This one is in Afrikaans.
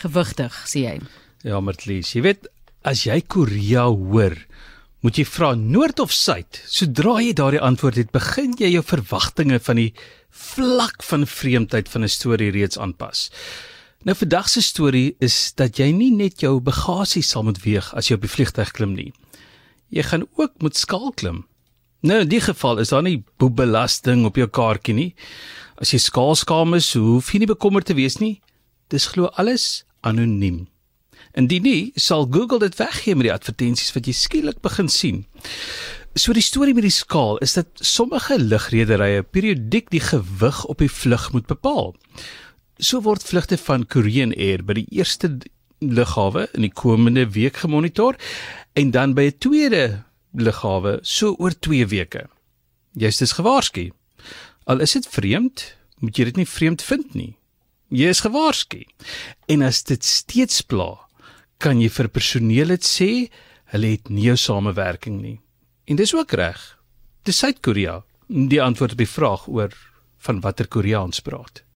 Gewigtig, sê jy. Ja, Martlies, jy weet as jy Korea hoor, moet jy vra noord of suid. Sodra jy daardie antwoord het, begin jy jou verwagtinge van die vlak van vreemdheid van 'n storie reeds aanpas. Nou vandag se storie is dat jy nie net jou bagasie sal moet weeg as jy op die vliegtuig klim nie. Jy gaan ook moet skaal klim. Nou in die geval is daar nie boebelasting op jou kaartjie nie. As jy skaalskaam is, hoef jy nie bekommerd te wees nie. Dis glo alles anoniem. Indien nie, sal Google dit weggee met die advertensies wat jy skielik begin sien. So die storie met die skaal is dat sommige lugrederye periodiek die gewig op die vlug moet bepaal. So word vlugte van Korean Air by die eerste lughawe in die komende week gemonitor en dan by 'n tweede lughawe so oor 2 weke. Jy's dus gewaarsku. Al is dit vreemd, moet jy dit nie vreemd vind nie. Jy is gewaarsku. En as dit steeds pla, kan jy vir personeel dit sê, hulle het nie jou samewerking nie. En dis ook reg. Dis Suid-Korea. Die antwoord op die vraag oor van watter Koreaans praat.